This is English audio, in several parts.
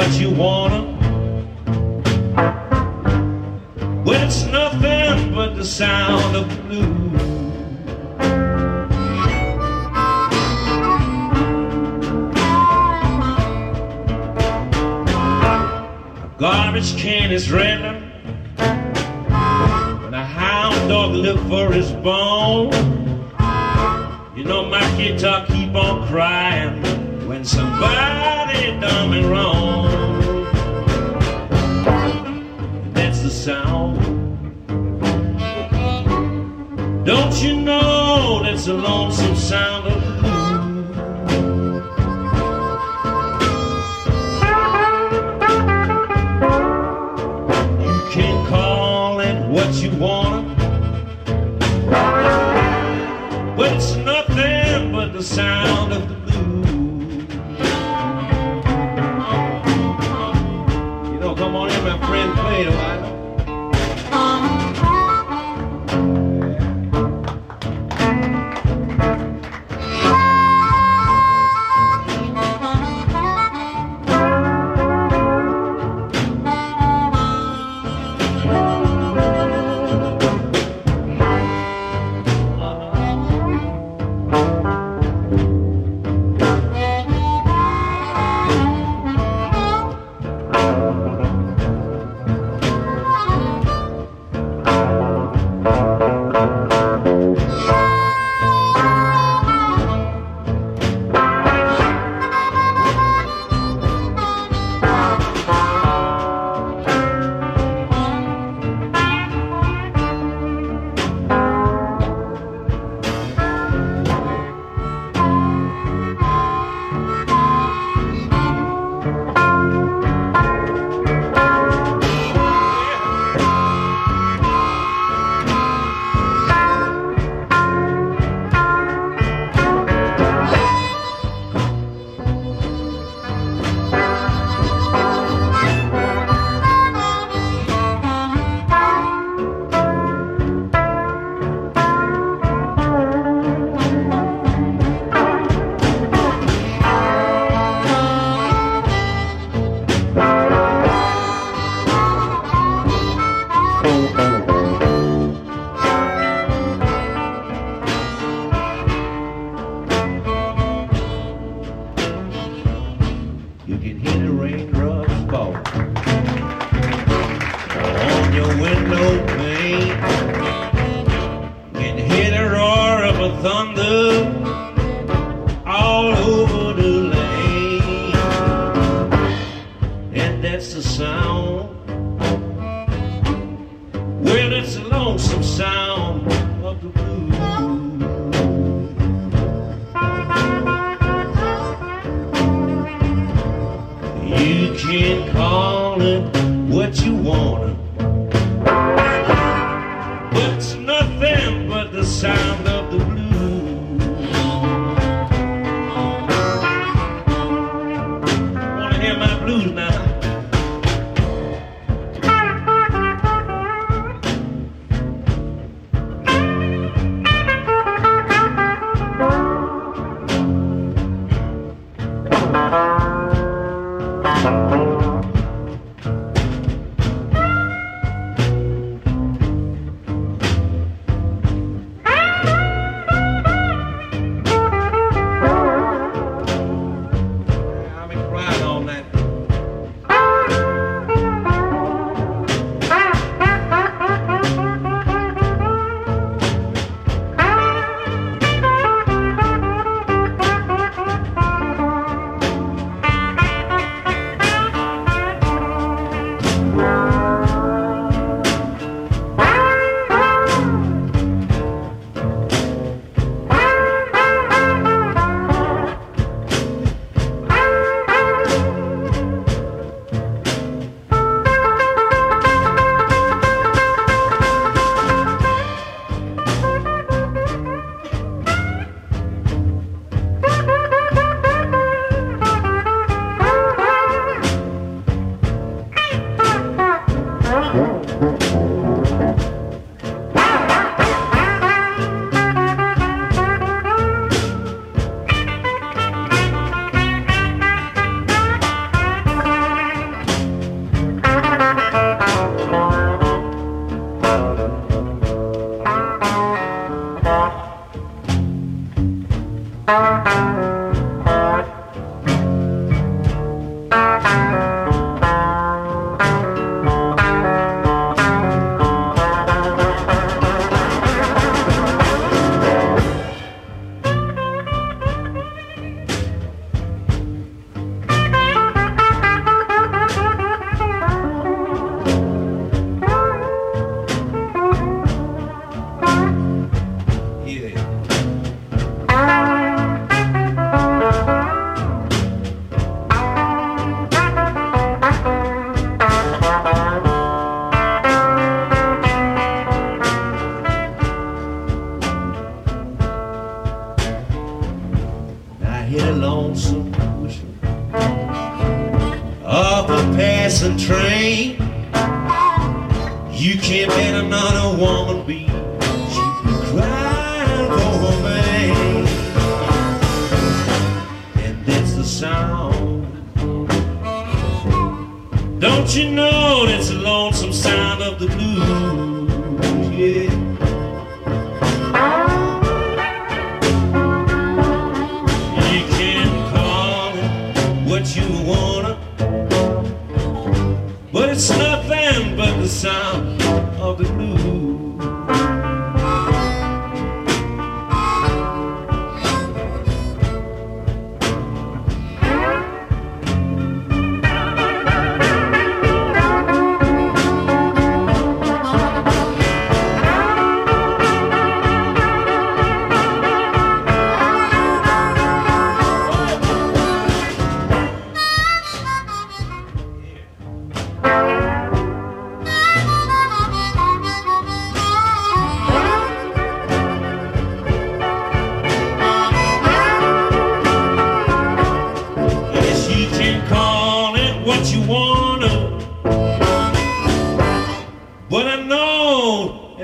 What you wanna. Well, it's nothing but the sound of blues. A garbage can is rattling, and a hound dog look for his bone. You know my guitar keep on crying when somebody done me wrong. Sound. Don't you know that's the lonesome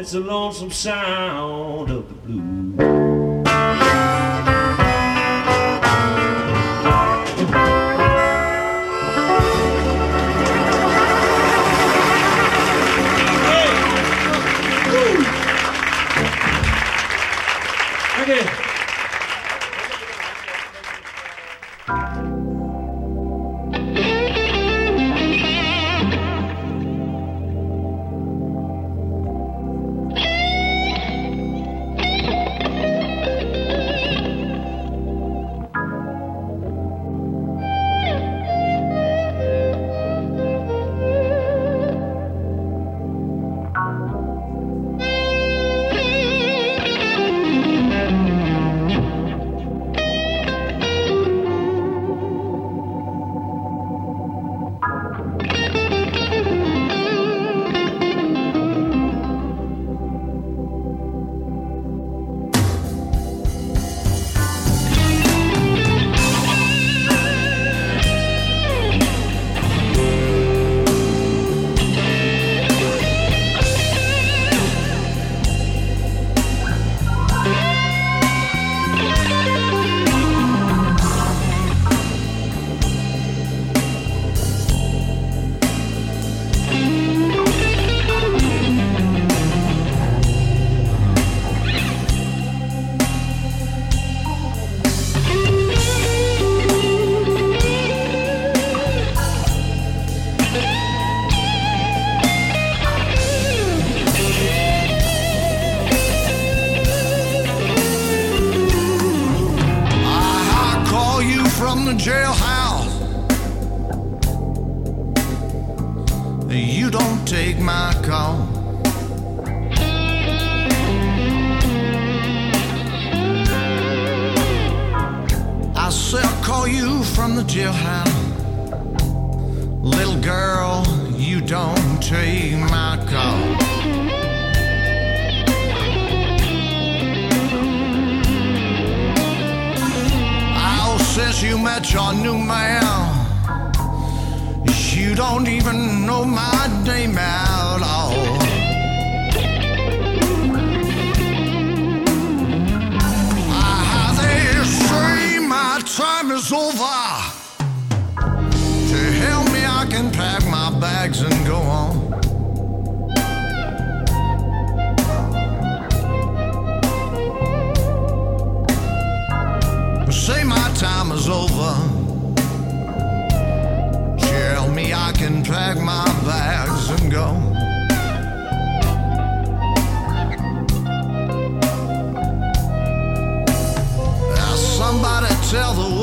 it's a lonesome sound of the blues. Jailhouse. You don't take my call. I say I'll call you from the jailhouse. Little girl, you don't take my call. Since you met your new man, you don't even know my name at all. They say my time is over. To help me, I can pack my bags and go my over. Tell me I can pack my bags and go. Now somebody tell the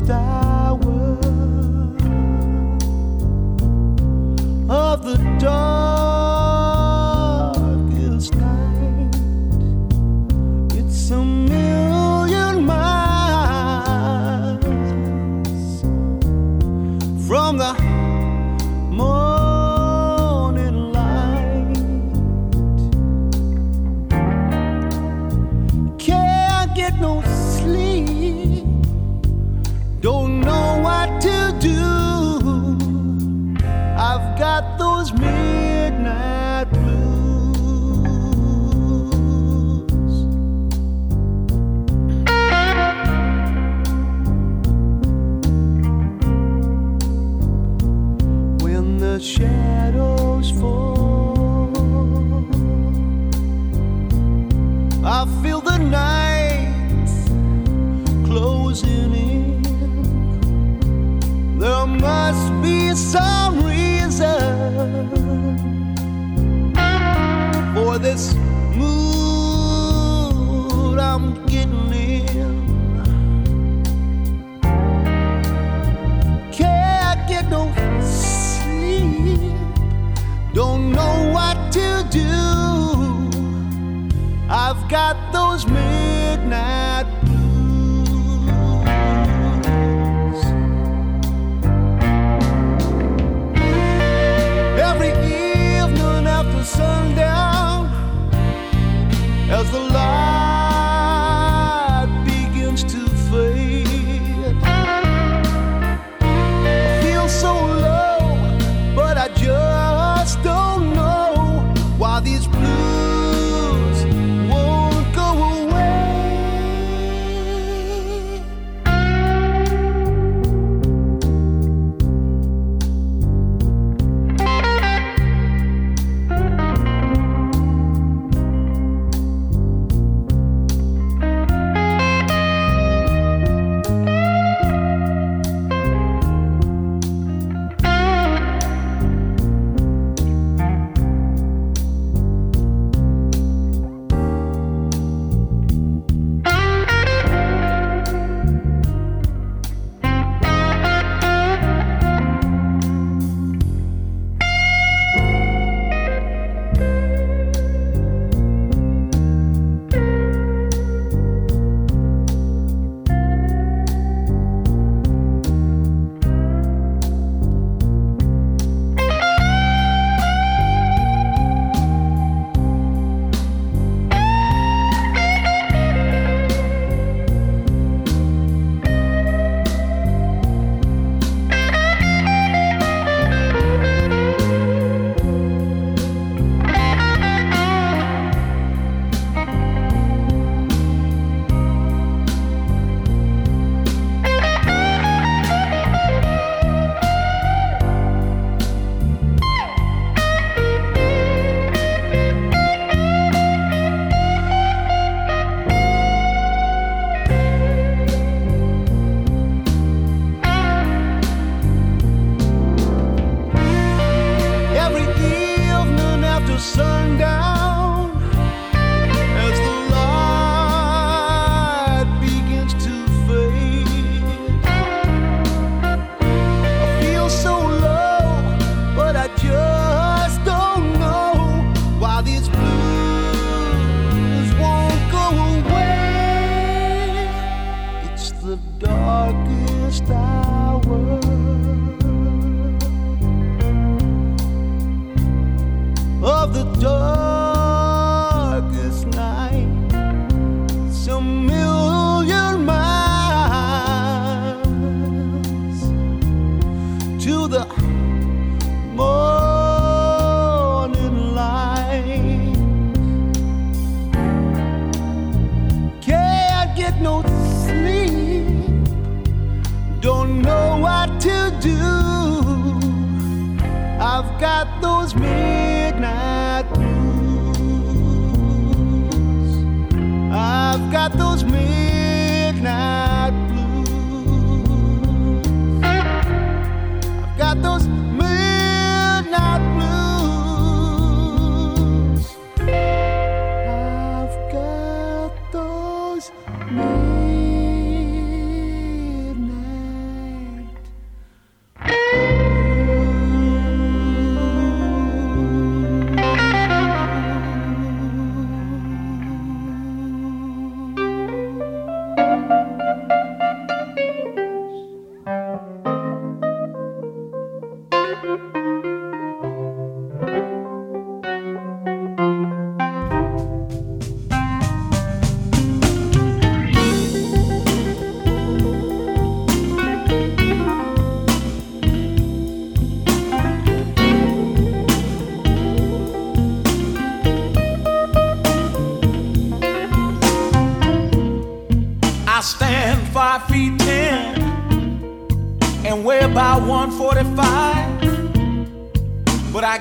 the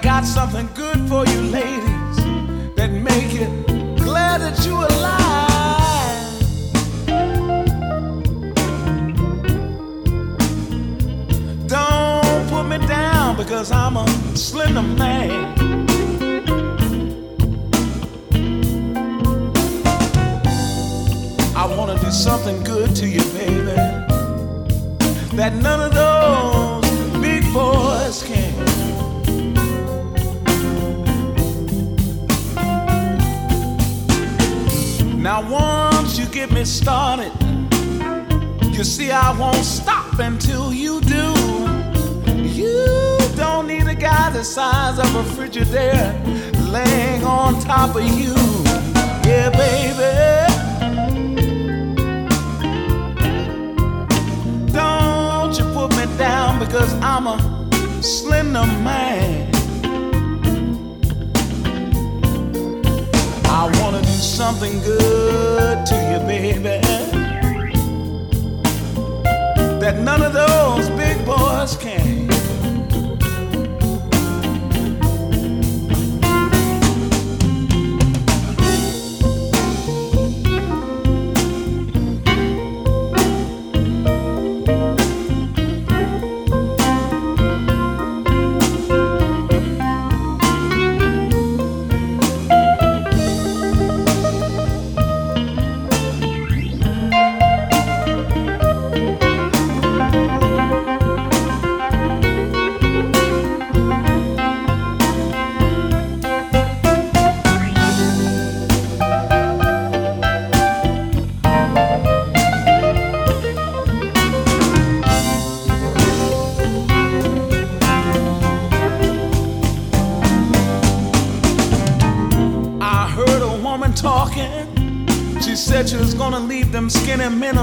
got something good for you, lady. sentimental.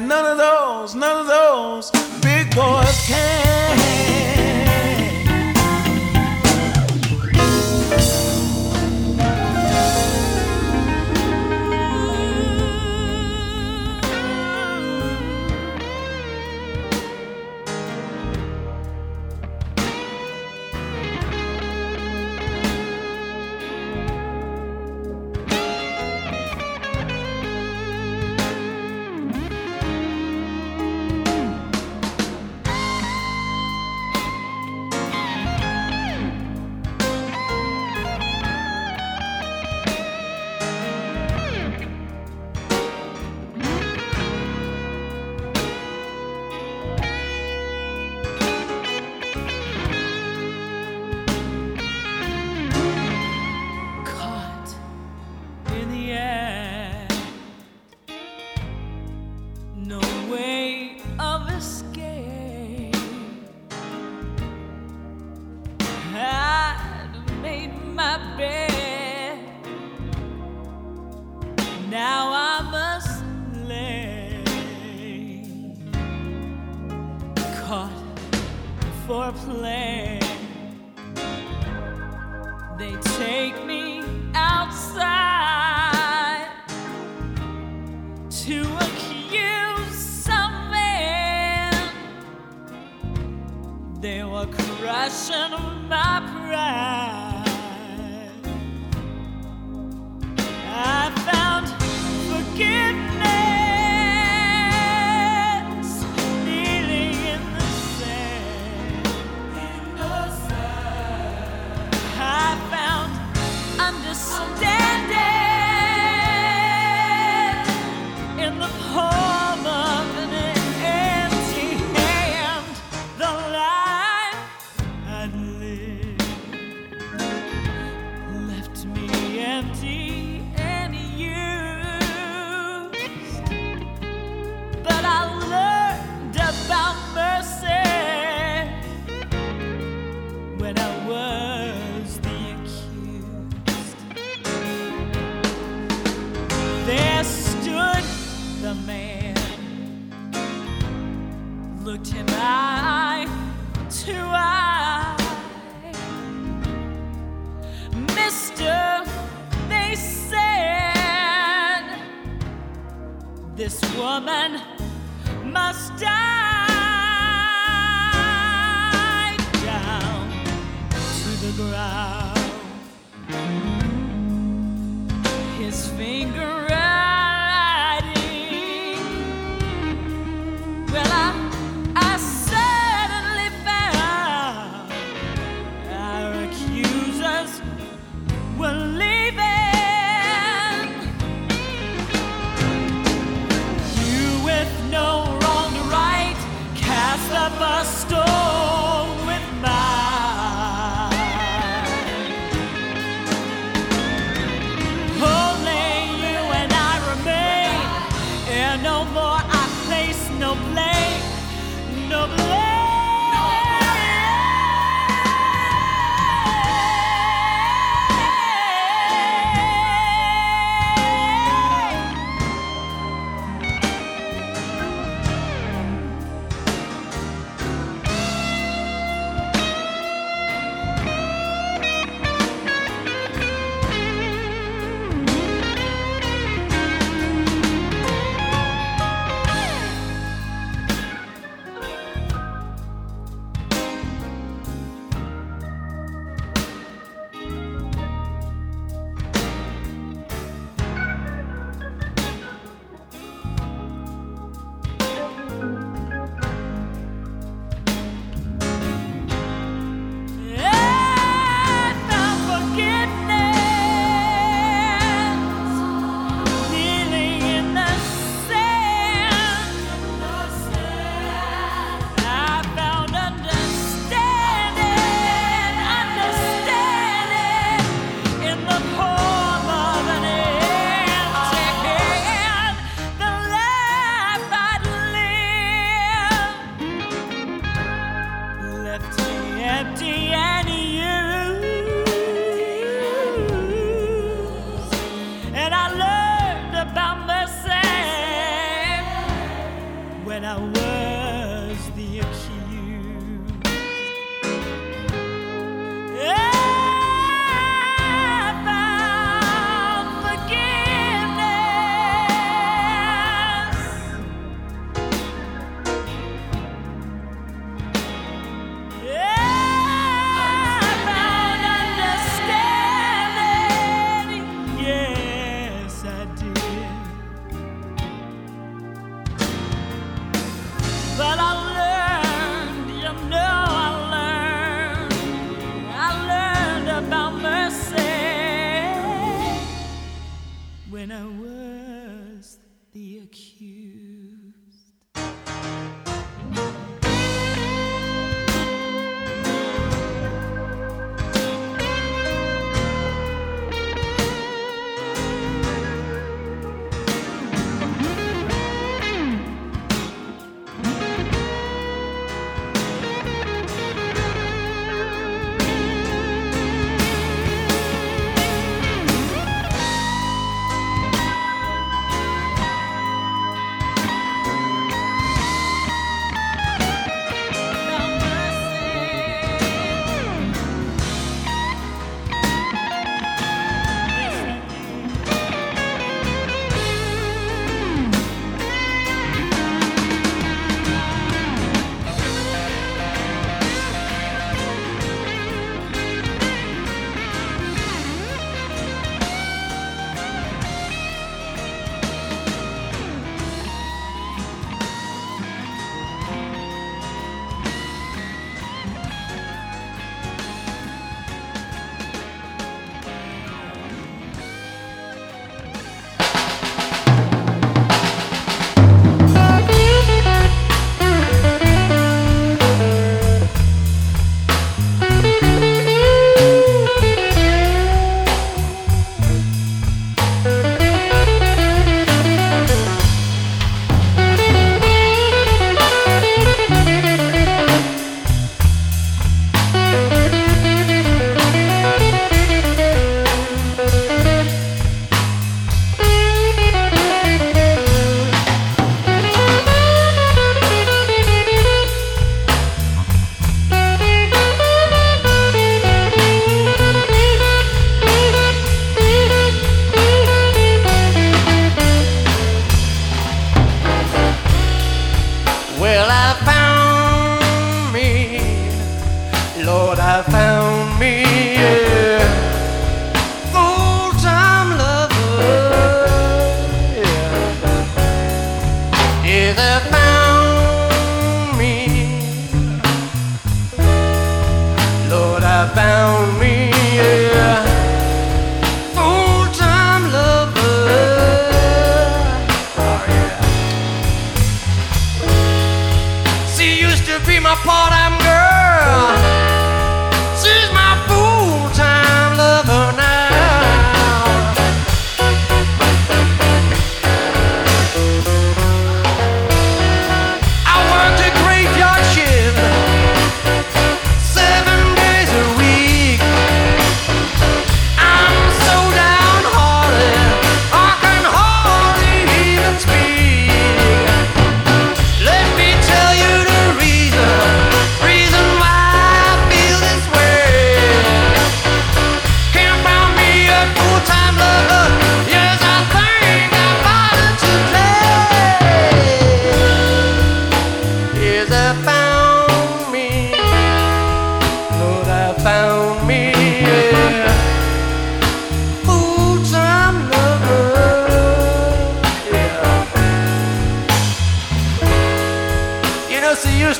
none of those, none of those.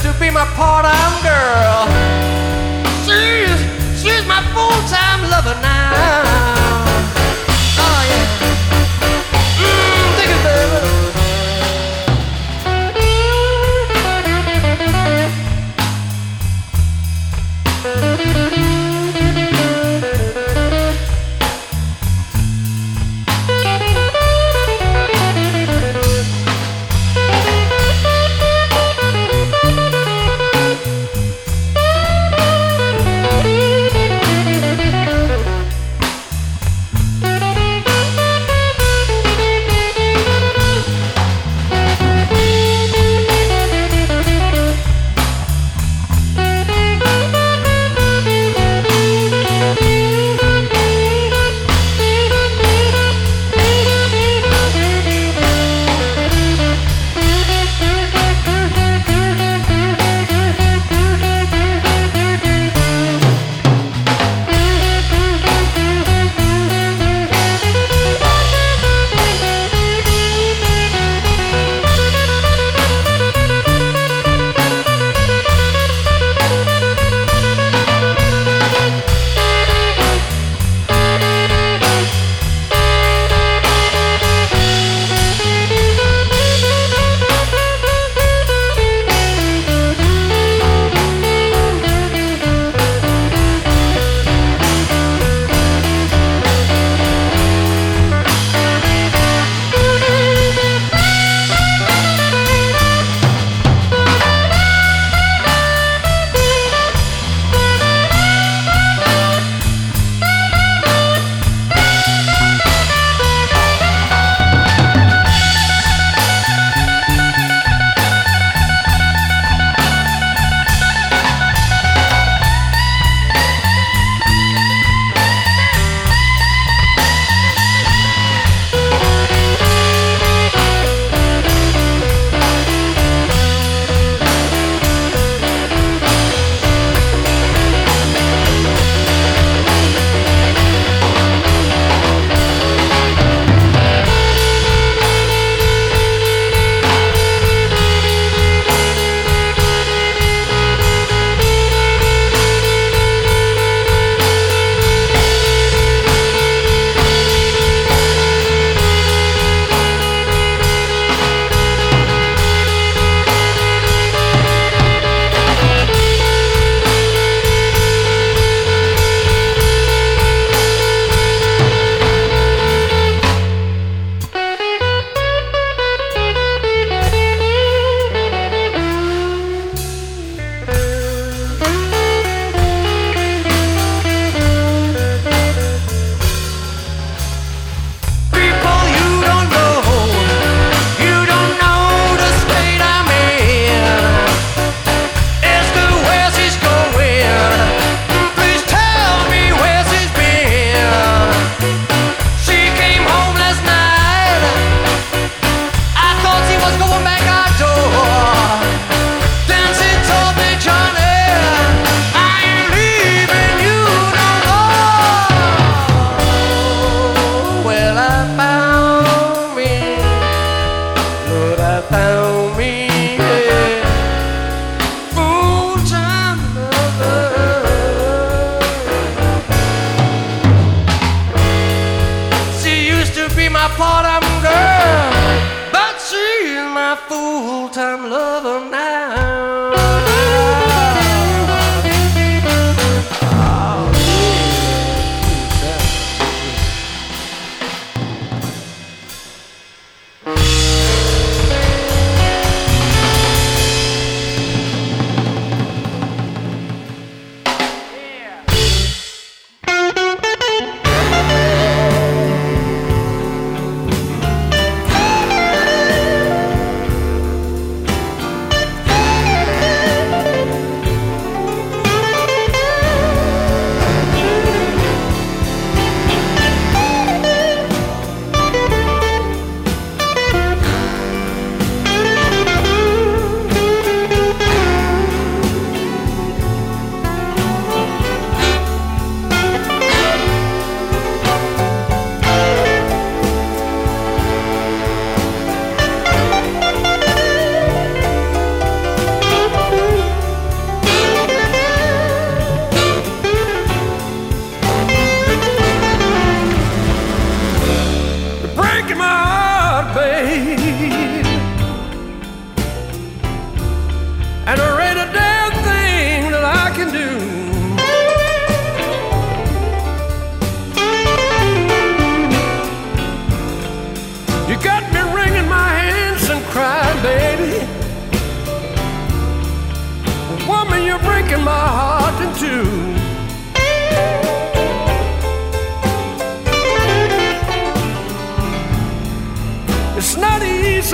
to be my part-time girl. She's, she's my full-time lover now.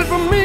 For me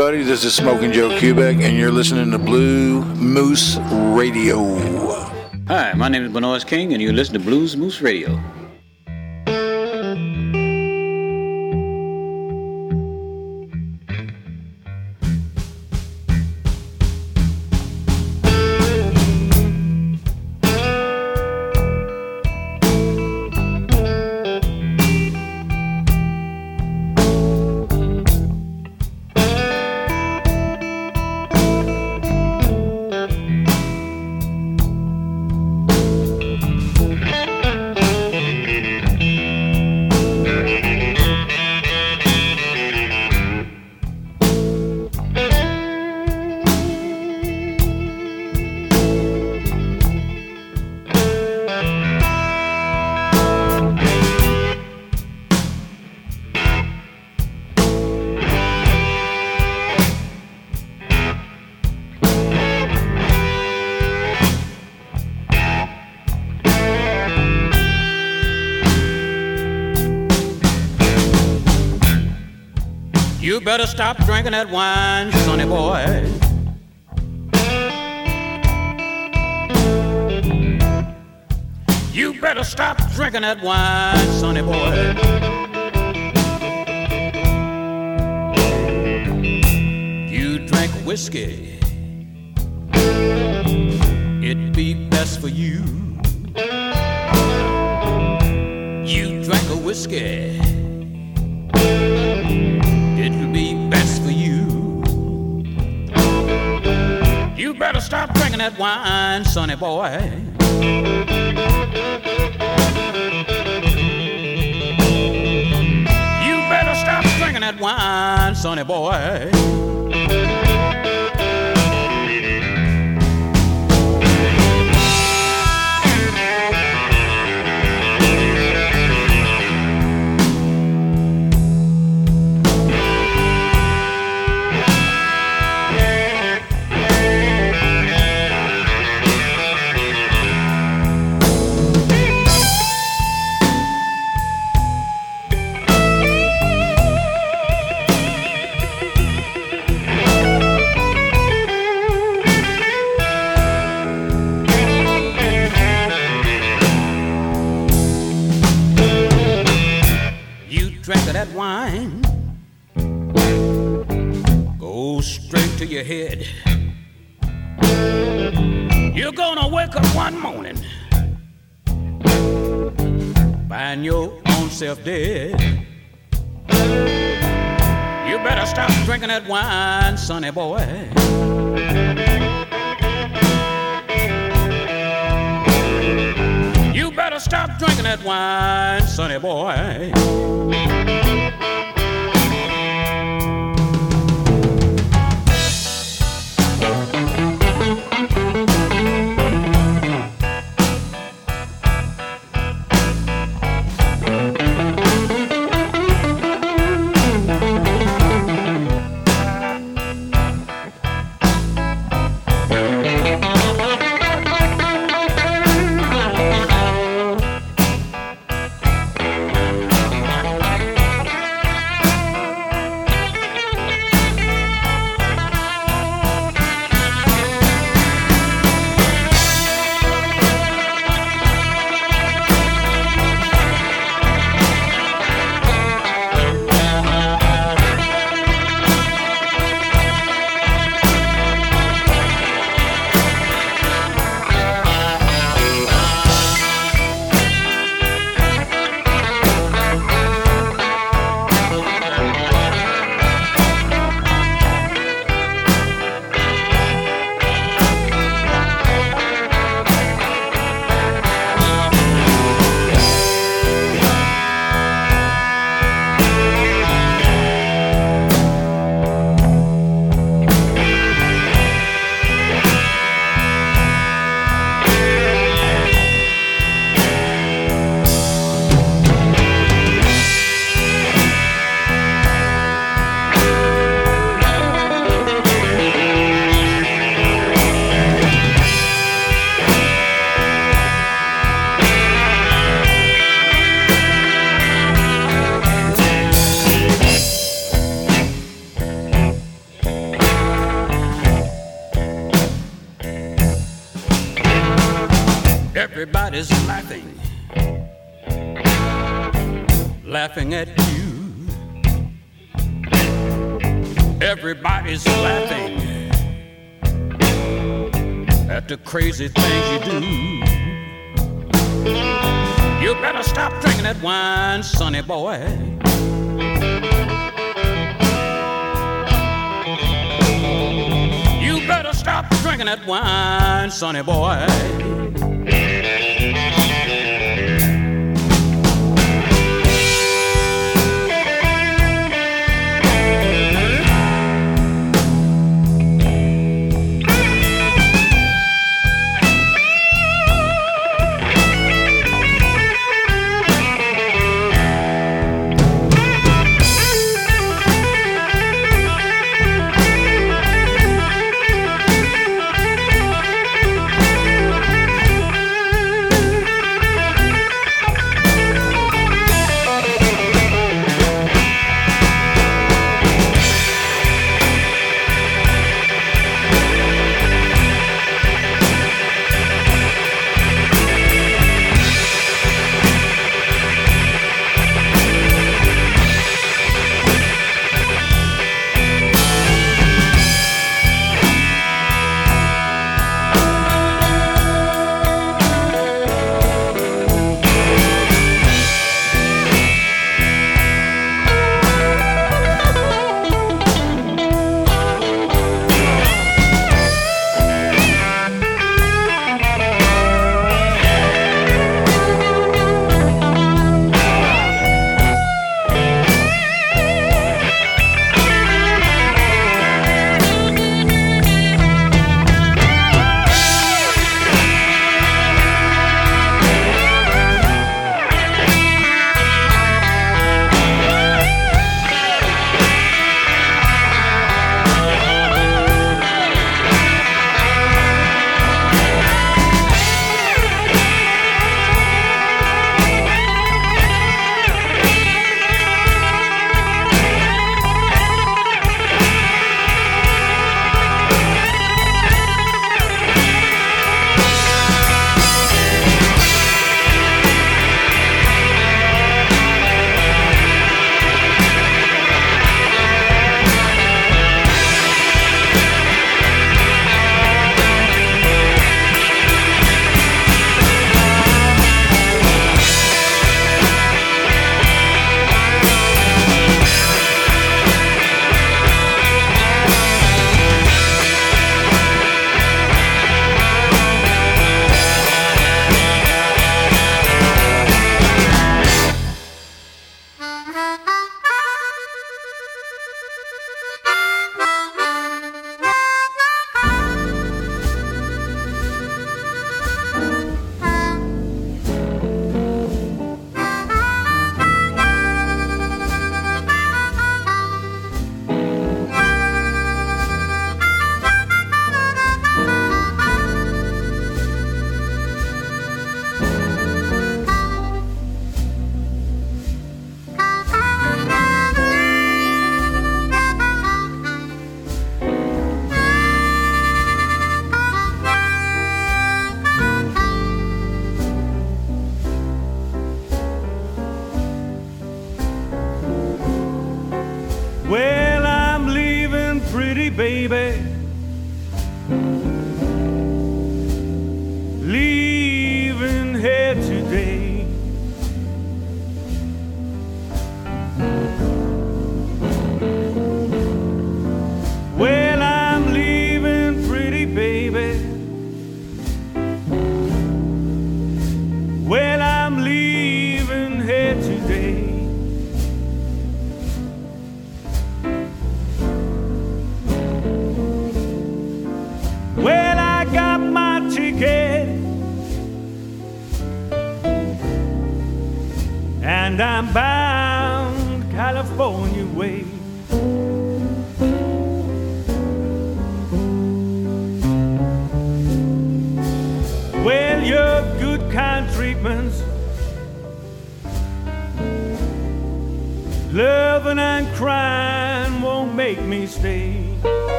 everybody, this is Smoking Joe Kubek, and you're listening to Blues Moose Radio. Hi, my name is Bnois King, and you listen to Blues Moose Radio. Better stop drinking that wine, sonny boy. You better stop drinking that wine, sonny boy. You drink whiskey, it'd be best for you. You drink a whiskey it'll be best for you. You better stop drinking that wine, sonny boy. You better stop drinking that wine, sonny boy. Your head. You're gonna wake up one morning, find your own self dead. You better stop drinking that wine, sonny boy. You better stop drinking that wine, sonny boy. Everybody's laughing, laughing at you. Everybody's laughing at the crazy things you do. You better stop drinking that wine, sonny boy. You better stop drinking that wine, sonny boy. Baby.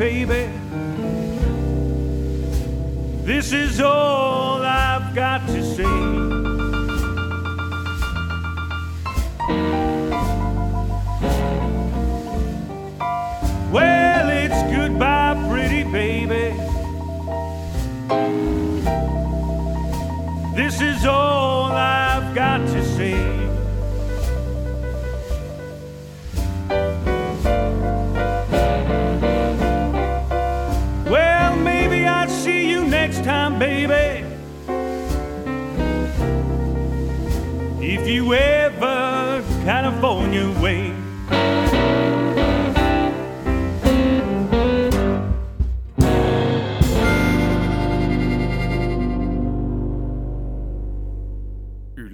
Baby.